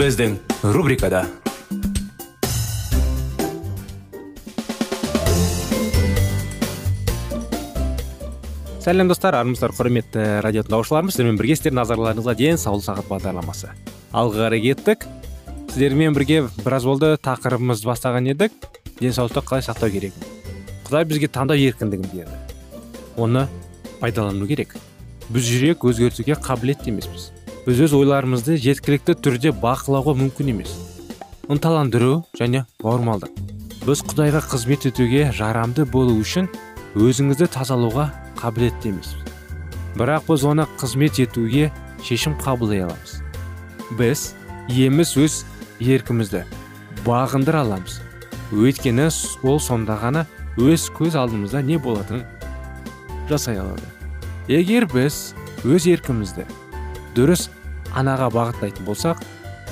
Біздің рубрикада сәлем достар армысыздар құрметті радио тыңдаушыларымыз. Сіздермен бірге сіздердің назарларыңызға денсаулық сағат бағдарламасы. Алға қарай кеттік. Сіздермен бірге біраз болды тақырыбымызды бастаған едік. Денсаулықты қалай сақтау керек? Құдай бізге таңдау еркіндігін берді. Оны пайдалану керек. Біз жүрек өзгертуге қабілетті емеспіз. Біз өз ойларымызды жеткілікті түрде бақылауға мүмкін емес. Ынталандыру және бауырмалдық біз құдайға қызмет етуге жарамды болу үшін өзіңізді тазалауға қабілетті емеспіз бірақ біз оны қызмет етуге шешім қабылдай аламыз. Біз еміз өз еркімізді бағындыра аламыз. Өйткені ол сонда ғана өз көз алдымызда не болатынын жасай алады. Егер біз өз еркімізді дұрыс анаға бағыттайтын болсақ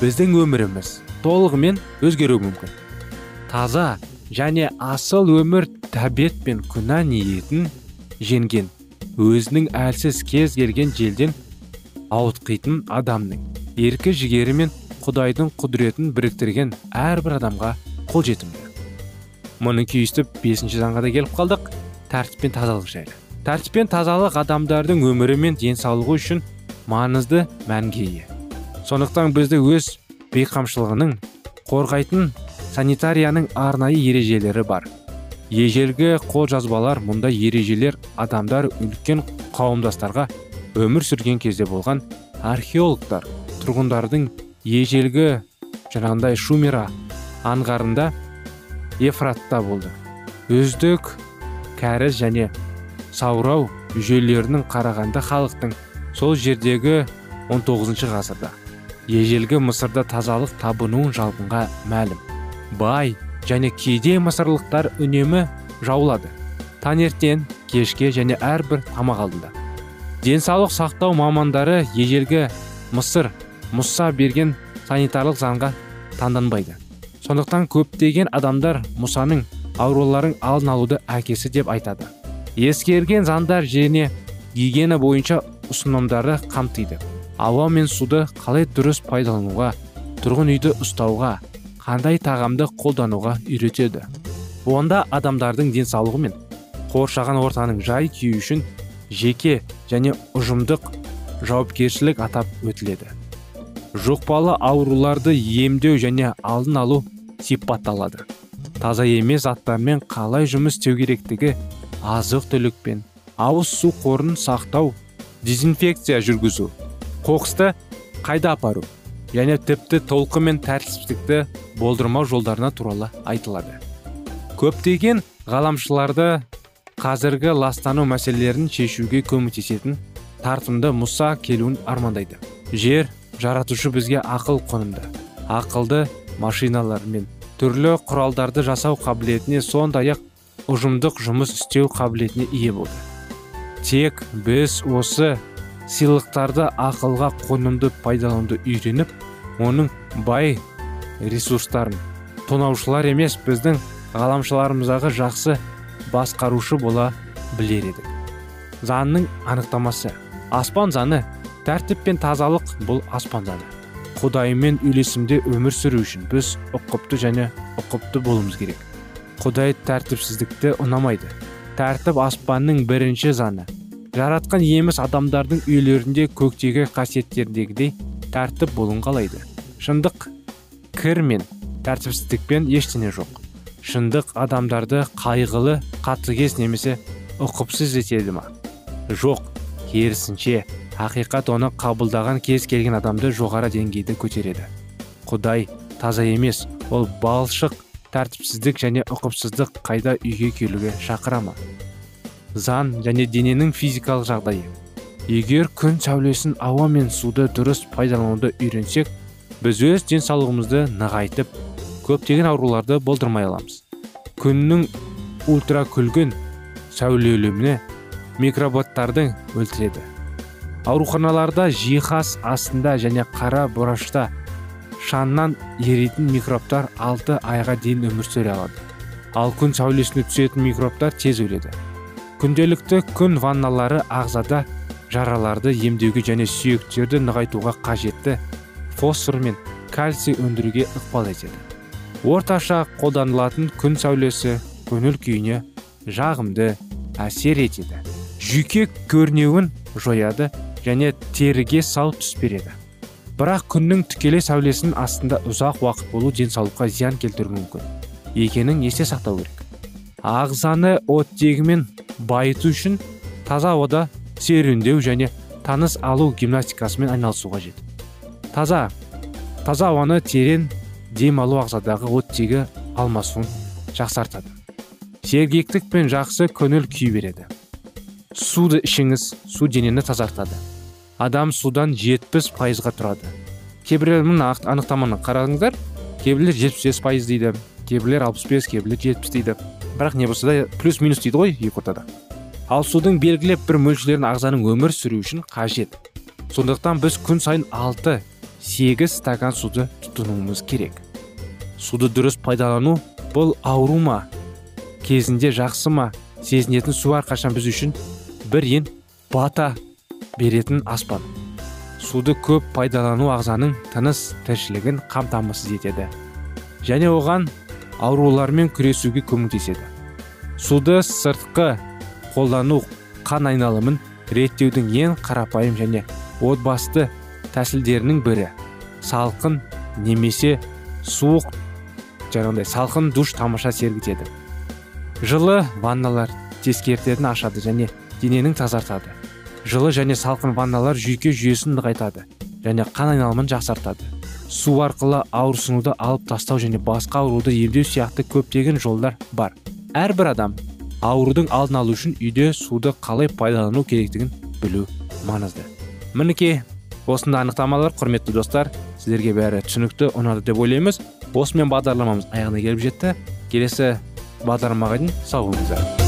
біздің өміріміз толығымен өзгеруі мүмкін. Таза және асыл өмір тәбет пен күнә ниетін жеңген өзінің әлсіз кез келген желден ауытқитын адамның еркі жігері мен құдайдың құдіретін біріктірген әрбір адамға қолжетімді. Мұны күйістіп бесінші заңға да келіп қалдық. Тәртіп пен тазалық жайлы. Тәртіп пен тазалық адамдардың өмірі мен денсаулығы үшін маңызды мәнге ие. Сондықтан бізді өз бейқамшылығының қорғайтын санитарияның арнайы ережелері бар. Ежелгі қолжазбалар мұндай ережелер адамдар үлкен қауымдастарға өмір сүрген кезде болған археологтар тұрғындардың ежелгі жаңағындай шумера аңғарында ефратта болды. Үздік кәріз және саурау жүйелерінің қарағанда халықтың сол жердегі 19 ғасырда ежелгі мысырда тазалық табынуын жалпынға мәлім. Бай және кейде мысырлықтар үнемі жаулады. Таңертең кешке және әрбір тамақ алдында. Денсаулық сақтау мамандары ежелгі мысыр мұса берген санитарлық заңға таңданбайды. Сондықтан көптеген адамдар мұсаның ауруларын алдын алуды әкесі деп айтады. Ескерген заңдар және гигиена бойынша ұсынымдары қамтиды. Ауа мен суды қалай дұрыс пайдалануға тұрғын үйді ұстауға қандай тағамды қолдануға үйретеді? Онда адамдардың денсаулығы мен қоршаған ортаның жай күйі үшін жеке және ұжымдық жауапкершілік атап өтіледі. Жұқпалы ауруларды емдеу және алдын алу сипатталады. Таза емес заттармен қалай жұмыс істеу керектігі азық түлікпен ауыз су қорын сақтау дезинфекция жүргізу қоқысты қайда апару және тіпті толқы мен тәртіпсіздікті болдырмау жолдарына туралы айтылады. Көптеген ғаламшыларды қазіргі ластану мәселелерін шешуге көмектесетін тартымды мұса келуін армандайды. Жер жаратушы бізге ақыл қонымды ақылды машиналар мен түрлі құралдарды жасау қабілетіне сондай ақ ұжымдық жұмыс істеу қабілетіне ие болды. Тек біз осы сыйлықтарды ақылға қонымды пайдалануды үйреніп оның бай ресурстарын тонаушылар емес біздің ғаламшыларымыздағы жақсы басқарушы бола білер едік. Заңның анықтамасы. Аспан заңы тәртіп пен тазалық бұл аспан заңы. Құдаймен үйлесімде өмір сүру үшін біз ұқыпты және ұқыпты болуымыз керек. Құдай тәртіпсіздікті ұнамайды. Тәртіп аспанның бірінші заңы. Жаратқан еміс адамдардың үйлерінде көктегі қасиеттердегідей тәртіп болуын қалайды. Шындық кір мен тәртіпсіздікпен ештеңе жоқ. Шындық адамдарды қайғылы қатыгез немесе ұқыпсыз етеді ма? Жоқ керісінше ақиқат оны қабылдаған кез келген адамды жоғары деңгейде көтереді. Құдай таза емес ол балшық тәртіпсіздік және ұқыпсыздық қайда үйге келуге шақыра ма заң және дененің физикалық жағдайы. Егер күн сәулесін ауа мен суды дұрыс пайдалануды үйренсек біз өз денсаулығымызды нығайтып көптеген ауруларды болдырмай аламыз. Күннің ультракүлгін сәулелеміне микроботтарды өлтіреді. Ауруханаларда жиһаз астында және қара бұрашта шаңнан еритін микробтар алты айға дейін өмір сүре алады. Ал күн сәулесіне түсетін микробтар тез өледі. Күнделікті күн ванналары ағзада жараларды емдеуге және сүйектерді нығайтуға қажетті фосфор мен кальций өндіруге ықпал етеді. Орташа қолданылатын күн сәулесі көңіл күйіне жағымды әсер етеді. Жүйке көрнеуін жояды және теріге сау түс береді. Бірақ күннің тікелей сәулесінің астында ұзақ уақыт болу денсаулыққа зиян келтіруі мүмкін. Екенін есте сақтау керек. Ағзаны оттегімен байыту үшін таза ауада серуендеу және таныс алу гимнастикасымен айналысу қажет. Таза таза ауаны терең дем алу ағзадағы оттегі алмасуын жақсартады. Сергектік пен жақсы көңіл күй береді. Суды ішіңіз су денені тазартады. Адам судан 70 пайызға тұрады. Кейбіреулер анықтаманы қараңыздар кейбіреулер 75 пайыз дейді. Кейбіреулер 65 кейбіреулер 70 дейді. Бірақ не болса да плюс минус дейді ғой екі ортада ал судың белгілеп бір мөлшерін ағзаның өмір сүру үшін қажет. Сондықтан біз күн сайын 6-8 стакан суды тұтынуымыз керек. Суды дұрыс пайдалану бұл ауру ма? Кезінде жақсы ма? Сезінетін су әрқашан біз үшін бір ен бата беретін аспан. Суды көп пайдалану ағзаның тыныс тіршілігін қамтамасыз етеді. Және оған аурулармен күресуге көмектеседі. Суды сыртқы қолдану қан айналымын реттеудің ең қарапайым және отбасты тәсілдерінің бірі. Салқын немесе суық жаңағыдай салқын душ тамаша сергітеді. Жылы ванналар тескертетін ашады және дененің тазартады. Жылы және салқын ванналар жүйке жүйесін нығайтады және қан айналымын жақсартады. Су арқылы ауырсынуды алып тастау және басқа ауруды емдеу сияқты көптеген жолдар бар. Әрбір адам аурудың алдын алу үшін үйде суды қалай пайдалану керектігін білу маңызды. Мінекей осындай анықтамалар құрметті достар сіздерге бәрі түсінікті ұнады деп ойлаймыз. Осымен бағдарламамыз аяғына келіп жетті. Келесі бағдарламаға дейін сау болыңыздар.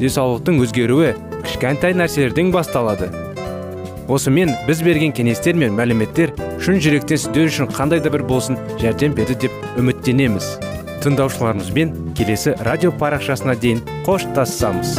Денсаулықтың өзгеруі кішкентай нәрселерден басталады. Осымен біз берген кеңестер мен мәліметтер шын жүректен сіздер үшін қандай да бір болсын жәрдем берді деп үміттенеміз. Тыңдаушыларымызбен келесі радио парақшасына дейін қоштассамыз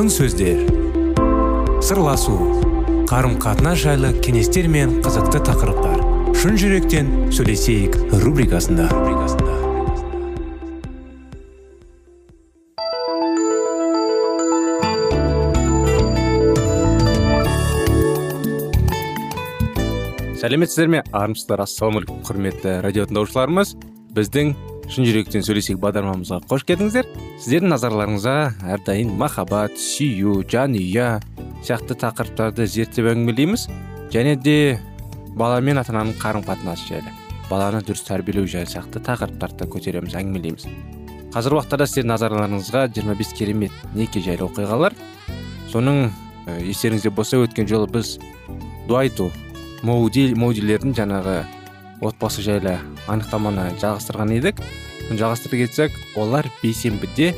Алтын сөздер. Сырласу қарым қатынас жайлы кеңестер мен қызықты тақырыптар. Шын жүректен сөйлесейік рубрикасында. Сәлеметсіздер ме? Армысыздар ассалаумағалейкум құрметті радио тыңдаушыларымыз біздің шын жүректен сөйлесейік бағдарламамызға қош келдіңіздер. Сіздердің назарларыңызға әрдайым махаббат сүю жанұя сияқты тақырыптарды зерттеп әңгімелейміз. Және де бала мен ата ананың қарым қатынасы жайлы баланы дұрыс тәрбиелеу жайлы сияқты тақырыптарды көтереміз әңгімелейміз. Қазіргі уақытта сіздердің назарларыңызға 25 керемет неке жайлы оқиғалар. Соның естеріңізде болса өткен жолы біз дуайту моуди моудилердің жаңағы отбасы жайлы анықтаманы жалғастырған едік. Жалғастыра кетсек олар бейсенбіде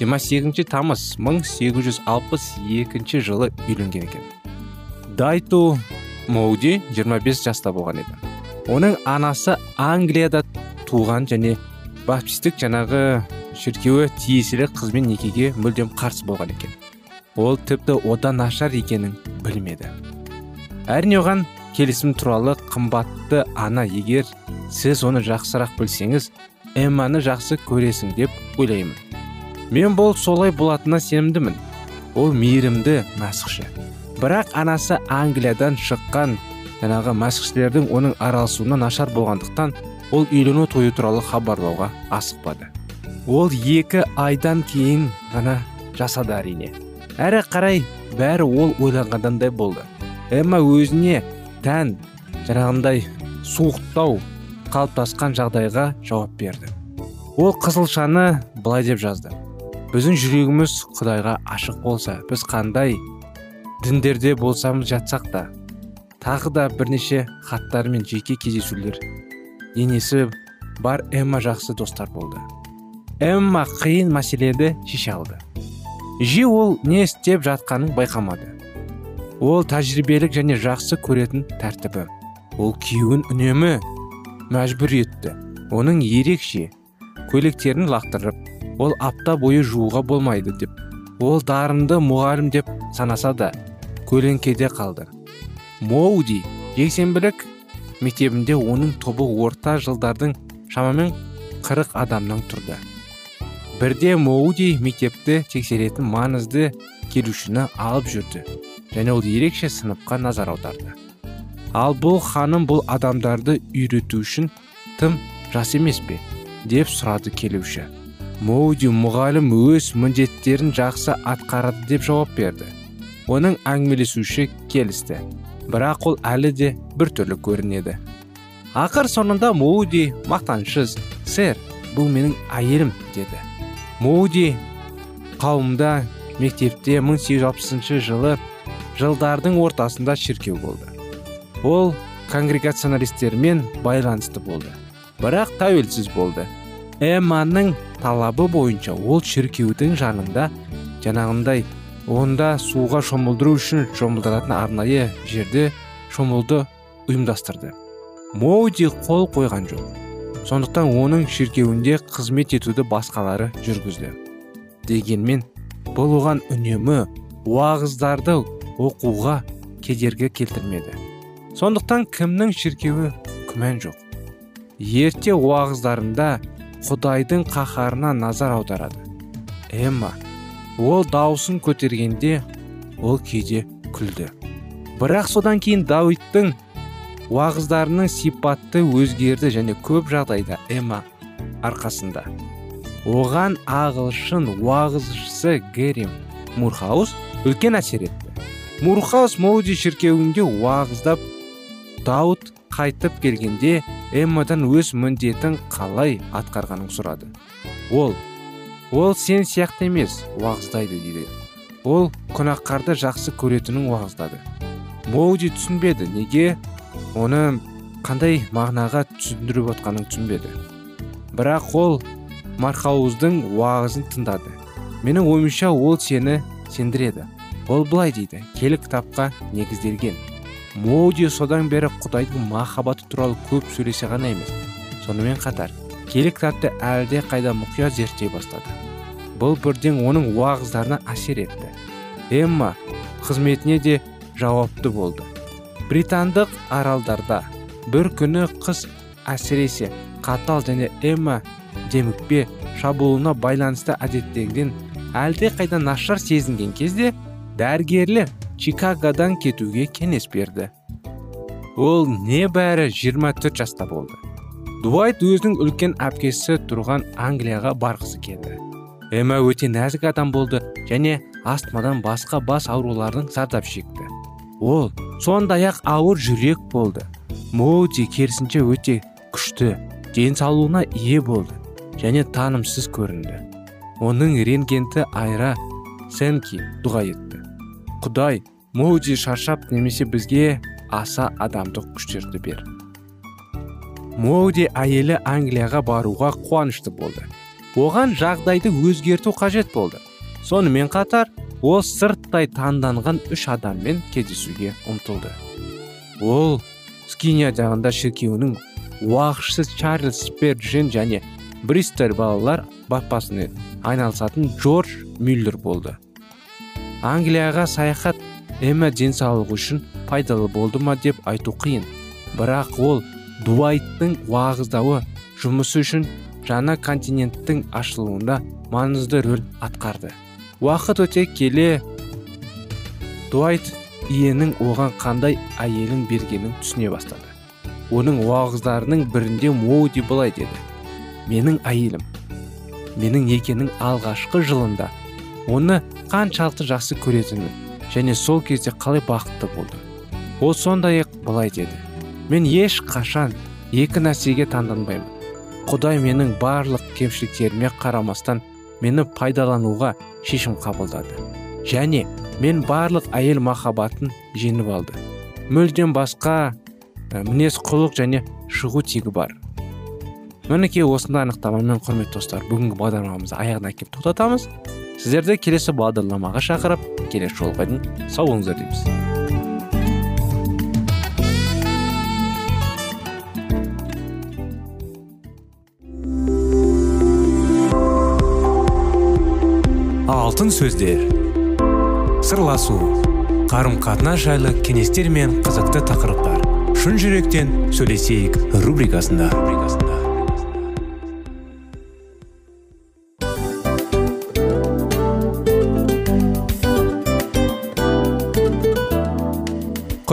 28 тамыз 1862 жылы үйленген екен. Дайту моуди 25 жаста болған еді. Оның анасы англияда туған және баптистік жаңағы шіркеуі тиесілі қызбен некеге мүлдем қарсы болған екен. Ол тіпті одан нашар екенін білмеді. Әрине оған келісім туралы қымбатты ана егер сіз оны жақсырақ білсеңіз эмманы жақсы көресің деп ойлаймын. Мен бұл солай болатынына сенімдімін. Ол мейірімді мәсіхші. Бірақ анасы англиядан шыққан жаңағы мәсіхшілердің оның араласуына нашар болғандықтан ол үйлену тойы туралы хабарлауға асықпады. Ол екі айдан кейін ғана жасады әрине. Әрі қарай бәрі ол ойланғандай болды. Эмма өзіне тән жаңағындай суықтау қалыптасқан жағдайға жауап берді. Ол қызылшаны былай деп жазды. Біздің жүрегіміз құдайға ашық болса біз қандай діндерде болсамыз жатсақ та тағы да бірнеше хаттар мен жеке кездесулер енесі бар эмма жақсы достар болды. Эмма қиын мәселені шеше алды. Жи ол не істеп жатқанын байқамады. Ол тәжірибелік және жақсы көретін тәртібі. Ол күйеуін үнемі мәжбүр етті. Оның ерекше көйлектерін лақтырып ол апта бойы жууға болмайды деп. Ол дарынды мұғалім деп санаса да көлеңкеде қалды. Моуди жексенбілік мектебінде оның тобы орта жылдардың шамамен қырық адамнан тұрды. Бірде моуди мектепті тексеретін маңызды келушіні алып жүрді. Және ол ерекше сыныпқа назар аударды. Ал бұл ханым бұл адамдарды үйрету үшін тым жас емес пе? деп сұрады келуші. Моуди мұғалім өз міндеттерін жақсы атқарады деп жауап берді. Оның әңгімелесуші келісті. Бірақ ол әлі де біртүрлі көрінеді. Ақыр соңында моуди мақтаншыз сэр бұл менің әйелім деді. Моуди қауымда мектепте 1860 жылы жылдардың ортасында шіркеу болды. Ол конгрегационалистермен байланысты болды бірақ тәуелсіз болды. Эмманың талабы бойынша ол шіркеудің жанында жаңағындай онда суға шомылдыру үшін шомылдыратын арнайы жерде шомылды ұйымдастырды. Моуди қол қойған жоқ. Сондықтан оның шіркеуінде қызмет етуді басқалары жүргізді. Дегенмен бұл оған үнемі уағыздарды оқуға кедергі келтірмеді. Сондықтан кімнің шіркеуі күмән жоқ. Ерте уағыздарында құдайдың қаһарына назар аударады. Эмма ол даусын көтергенде ол кейде күлді. Бірақ содан кейін дауиттың уағыздарының сипатты өзгерді және көп жағдайда эмма арқасында. Оған ағылшын уағызшысы герри мурхаус үлкен әсер етті. Мурхаус моуди шіркеуінде уағыздап дауд қайтып келгенде эммадан өз міндетін қалай атқарғанын сұрады. Ол ол сен сияқты емес уағыздайды дейді. Ол күнәқарды жақсы көретінін уағыздады. Моуди түсінбеді неге? Оны қандай мағынаға түсіндіріп отқанын түсінбеді. Бірақ ол мархауыздың уағызын тыңдады. Менің ойымша ол сені сендіреді ол былай дейді келі кітапқа негізделген. Моуди содан бері құдайдың махаббаты туралы көп сөйлесе ғана емес. Сонымен қатар келі кітапты әлде қайда мұқият зерттей бастады. Бұл бірден оның уағыздарына әсер етті. Эмма қызметіне де жауапты болды. Британдық аралдарда бір күні қыс әсіресе қатал және эмма демікпе шабуылына байланысты әдеттегіден әлде қайда нашар сезінген кезде дәрігерлер чикагодан кетуге кеңес берді. Ол небәрі 24 жаста болды. Дуайт өзінің үлкен әпкесі тұрған англияға барғысы келді. Эмма өте нәзік адам болды және астмадан басқа бас аурулардың зардап шекті. Ол сондай ақ ауыр жүрек болды. Моуди керісінше өте күшті денсаулығына ие болды және танымсыз көрінді. Оның ренгенті айра сенки дұға құдай моуди шаршап немесе бізге аса адамдық күштерді бер. Моуди әйелі англияға баруға қуанышты болды. Оған жағдайды өзгерту қажет болды. Сонымен қатар ол сырттай таңданған үш адаммен кездесуге ұмтылды. Ол скиния жағында шіркеуінің уағызшысы чарльз сперджен және бристер балалар бапасымен айналысатын джордж мюллер болды. Англияға саяхат эмма денсаулығы үшін пайдалы болды ма деп айту қиын. Бірақ ол дуайттың уағыздауы жұмысы үшін жаңа континенттің ашылуында маңызды рөл атқарды. Уақыт өте келе дуайт иенің оған қандай әйелін бергенін түсіне бастады. Оның уағыздарының бірінде моуди былай деді. Менің әйелім менің некенің алғашқы жылында оны қаншалықты жақсы көретінін және сол кезде қалай бақытты болды. Ол сондай ақ былай деді. Мен еш қашан екі нәрсеге таңданбаймын. Құдай менің барлық кемшіліктеріме қарамастан мені пайдалануға шешім қабылдады. Және мен барлық әйел махаббатын жеңіп алды. Мүлдем басқа мінез құлық және шығу тегі бар мінекей осындай анықтамамен құрметті достар бүгінгі бағдарламамызды аяғына әкеліп тоқтатамыз. Сіздерді келесі бағдарламаға шақырып келесі жолға дейін сау болыңыздар дейміз алтын сөздер. Сырласу. Қарым қатынас жайлы кеңестер мен қызықты тақырыптар. Шын жүректен сөйлесейік рубрикасында.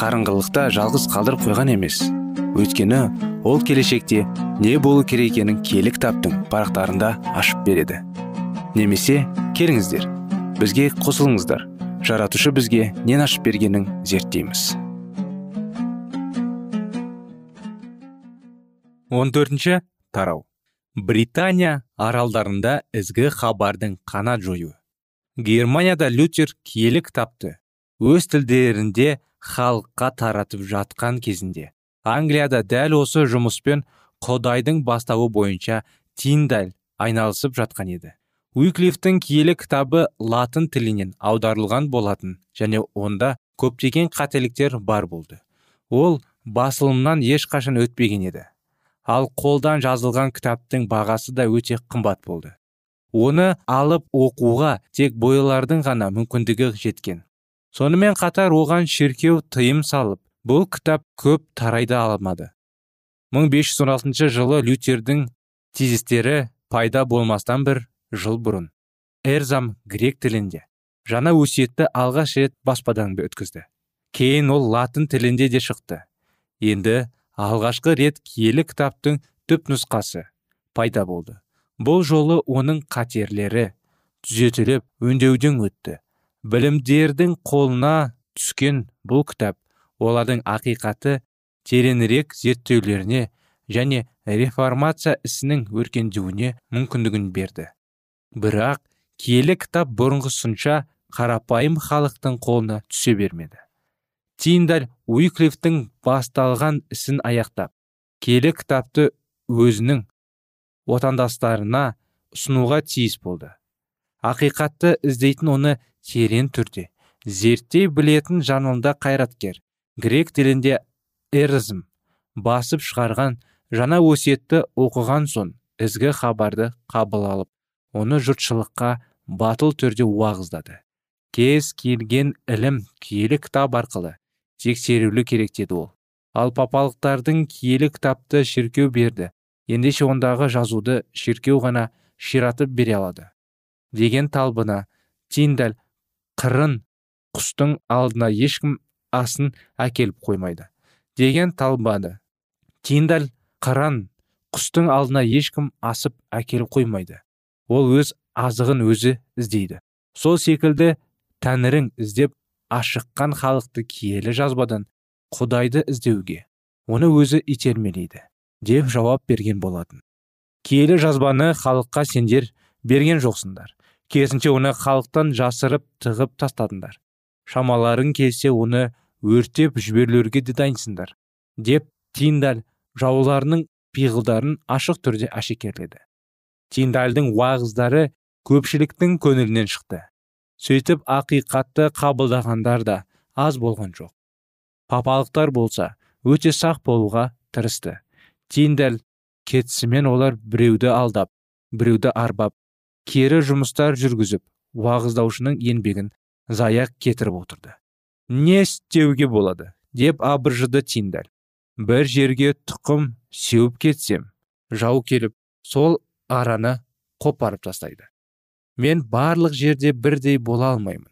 қарыңғылықта жалғыз қалдырып қойған емес. Өйткені ол келешекте не болу керек екенін кітаптың парақтарында ашып береді. Немесе келіңіздер бізге қосылыңыздар. Жаратушы бізге нен ашып бергенін зерттейміз. 14 төртінші тарау. Британия аралдарында ізгі хабардың қанат жою германияда лютер киелі кітапты өз тілдерінде халыққа таратып жатқан кезінде. Англияда дәл осы жұмыспен құдайдың бастауы бойынша тиндаль айналысып жатқан еді. Уиклифтің киелі кітабы латын тілінен аударылған болатын және онда көптеген қателіктер бар болды. Ол басылымнан ешқашан өтпеген еді. Ал қолдан жазылған кітаптың бағасы да өте қымбат болды. Оны алып оқуға тек бойлардың ғана мүмкіндігі жеткен. Сонымен қатар оған шіркеу тыйым салып бұл кітап көп тарайды алмады. 1516 жылы лютердің тезистері пайда болмастан бір жыл бұрын. Эрзам грек тілінде. Жаңа өсиетті алғаш рет баспадан өткізді. Кейін ол латын тілінде де шықты. Енді алғашқы рет киелі кітаптың түп нұсқасы пайда болды. Бұл жолы оның қатерлері түзетіліп өңдеуден өтті. Білімдердің қолына түскен бұл кітап олардың ақиқаты тереңірек зерттеулеріне және реформация ісінің өркендеуіне мүмкіндігін берді. Бірақ киелі кітап бұрынғысынша қарапайым халықтың қолына түсе бермеді. Тиндаль уиклифтің басталған ісін аяқтап киелі кітапты өзінің отандастарына ұсынуға тиіс болды. Ақиқатты іздейтін оны терең түрде. Зерттей білетін жанында қайраткер. Грек тілінде эрзм басып шығарған жаңа өсиетті оқыған соң ізгі хабарды қабыл алып оны жұртшылыққа батыл түрде уағыздады. Кез келген ілім киелі кітап арқылы тексерілу керек деді ол. Ал папалықтардың киелі кітапты шіркеу берді. Ендеше ондағы жазуды шіркеу ғана ширатып бере алады. Деген талбына тиндаль қырын құстың алдына ешкім асын әкеліп қоймайды. Деген талбады. Тиндаль қыран құстың алдына ешкім асып әкеліп қоймайды. Ол өз азығын өзі іздейді. Сол секілді тәңірің іздеп ашыққан халықты киелі жазбадан құдайды іздеуге оны өзі итермелейді деп жауап берген болатын. Киелі жазбаны халыққа сендер берген жоқсыңдар. Керісінше оны халықтан жасырып тығып тастадыңдар. Шамаларың келсе оны өртеп жіберулерге де дайынсыңдар деп тиндаль жауларының пиғылдарын ашық түрде әшекерледі. Тиндальдың уағыздары көпшіліктің көңілінен шықты. Сөйтіп ақиқатты қабылдағандар да аз болған жоқ. Папалықтар болса өте сақ болуға тырысты. Тиндаль кетісімен олар біреуді алдап біреуді арбап кері жұмыстар жүргізіп уағыздаушының еңбегін заяқ кетіріп отырды. Не істеуге болады? деп абыржыды тиндаль бір жерге тұқым сеуіп кетсем жау келіп сол араны қопарып тастайды. Мен барлық жерде бірдей бола алмаймын.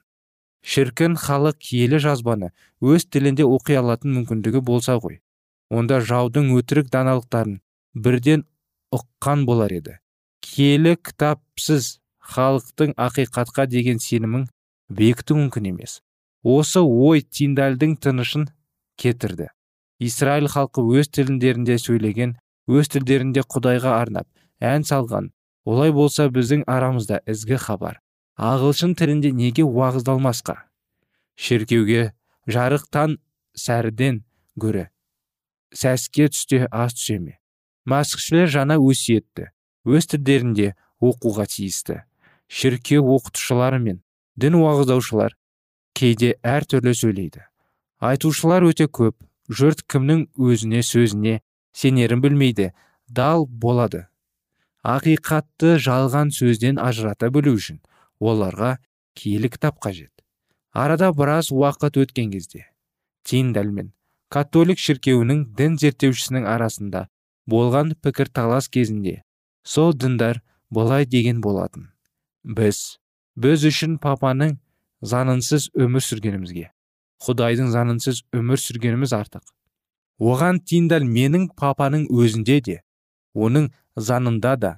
Шіркін халық киелі жазбаны өз тілінде оқи алатын мүмкіндігі болса ғой онда жаудың өтірік даналықтарын бірден ұққан болар еді. Киелі кітапсыз халықтың ақиқатқа деген сенімін бекіту мүмкін емес. Осы ой тиндальдың тынышын кетірді. Израиль халқы өз тіліндерінде сөйлеген өз тілдерінде құдайға арнап ән салған. Олай болса біздің арамызда ізгі хабар. Ағылшын тілінде неге уағыздалмасқа? Шіркеуге жарықтан сәріден гөрі. Сәске түсте аз түсе ме? Мәсіхшілер жаңа өсиетті. Өз тілдерінде оқуға тиісті. Шіркеу оқытушылары мен дін уағыздаушылар кейде әртүрлі сөйлейді. Айтушылар өте көп жұрт кімнің өзіне сөзіне сенерін білмейді дал болады. Ақиқатты жалған сөзден ажырата білу үшін оларға киелі кітап қажет. Арада біраз уақыт өткен кезде тиндаль мен католик шіркеуінің дін зерттеушісінің арасында болған пікірталас кезінде сол діндар былай деген болатын. Біз біз үшін папаның занынсыз өмір сүргенімізге құдайдың занынсыз өмір сүргеніміз артық. Оған тиндаль менің папаның өзінде де оның занында да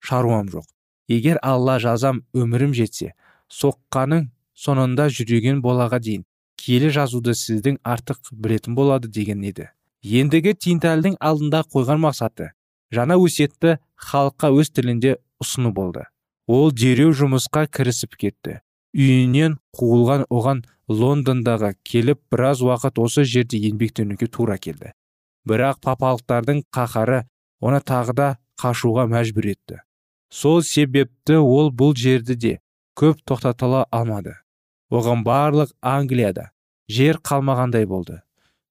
шаруам жоқ. Егер алла жазам өмірім жетсе соққаның соңында жүреген болаға дейін киелі жазуды сіздің артық білетін болады деген еді. Ендігі тинтальдың алдында қойған мақсаты жаңа өсиетті халыққа өз тілінде ұсыну болды. Ол дереу жұмысқа кірісіп кетті. Үйінен қуылған оған лондондағы келіп біраз уақыт осы жерде еңбектенуге тура келді. Бірақ папалықтардың қаһары оны тағы да қашуға мәжбүр етті. Сол себепті ол бұл жерді де көп тоқтатыла алмады. Оған барлық англияда жер қалмағандай болды.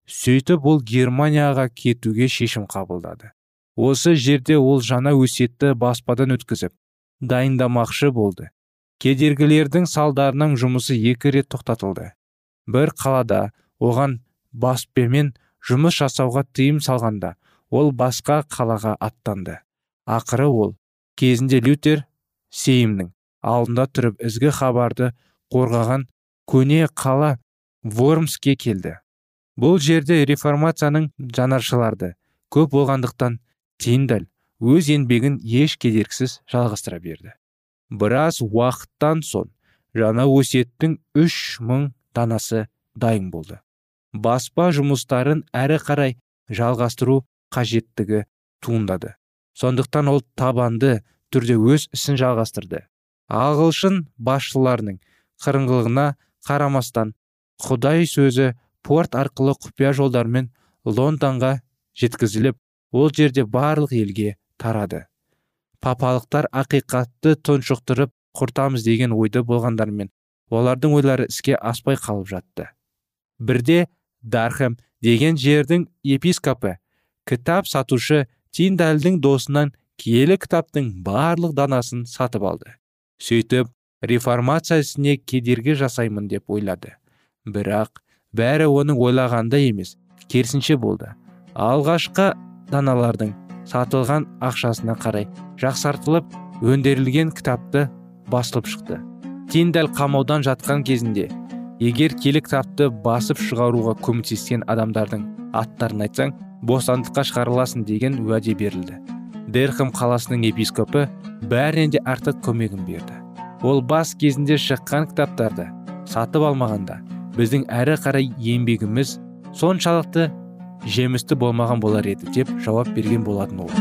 Сөйтіп ол германияға кетуге шешім қабылдады. Осы жерде ол жаңа өсетті баспадан өткізіп дайындамақшы болды. Кедергілердің салдарынан жұмысы екі рет тоқтатылды. Бір қалада оған баспемен жұмыс жасауға тыйым салғанда ол басқа қалаға аттанды. Ақыры ол кезінде лютер сеймнің алдында тұрып ізгі хабарды қорғаған көне қала вормске келді. Бұл жерде реформацияның жанаршыларды көп болғандықтан тиндаль өз еңбегін еш кедергісіз жалғастыра берді. Біраз уақыттан соң жаңа өсеттің үш мың данасы дайын болды. Баспа жұмыстарын әрі қарай жалғастыру қажеттігі туындады. Сондықтан ол табанды түрде өз ісін жалғастырды. Ағылшын басшыларының қырыңғылығына қарамастан құдай сөзі порт арқылы құпия жолдармен лондонға жеткізіліп ол жерде барлық елге тарады. Папалықтар ақиқатты тұншықтырып құртамыз деген ойды болғандармен олардың ойлары іске аспай қалып жатты. Бірде дархэм деген жердің епископы кітап сатушы тиндальдың досынан киелі кітаптың барлық данасын сатып алды. Сөйтіп реформация ісіне кедергі жасаймын деп ойлады. Бірақ бәрі оның ойлағандай емес керісінше болды. Алғашқы даналардың сатылған ақшасына қарай жақсартылып өндірілген кітапты басылып шықты. Тиндаль қамаудан жатқан кезінде егер келі кітапты басып шығаруға көмектескен адамдардың аттарын айтсаң бостандыққа шығарыласың деген уәде берілді. Дерхам қаласының епископы бәрінен де артық көмегін берді. Ол бас кезінде шыққан кітаптарды сатып алмағанда біздің әрі қарай еңбегіміз соншалықты жемісті болмаған болар еді деп жауап берген болатын ол.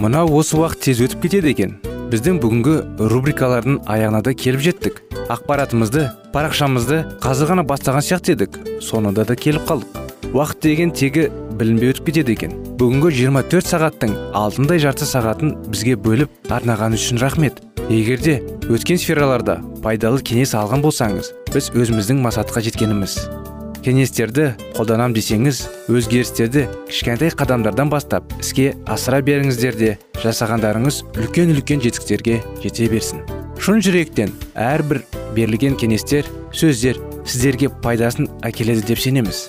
Мынау осы уақыт тез өтіп кетеді екен. Біздің бүгінгі рубрикалардың аяғына да келіп жеттік. Ақпаратымызды парақшамызды қазір ғана бастаған сияқты едік. Соңында да келіп қалдық. Уақыт деген тегі білінбей өтіп кетеді екен. Бүгінгі 24 сағаттың алтындай жарты сағатын бізге бөліп арнаған үшін рахмет. Егерде өткен сфераларда пайдалы кеңес алған болсаңыз біз өзіміздің мақсатқа жеткеніміз. Кеңестерді қолданам десеңіз өзгерістерді кішкентай қадамдардан бастап іске асыра беріңіздер де жасағандарыңыз үлкен үлкен жетістіктерге жете берсін. Шын жүректен әрбір берілген кеңестер сөздер сіздерге пайдасын әкеледі деп сенеміз.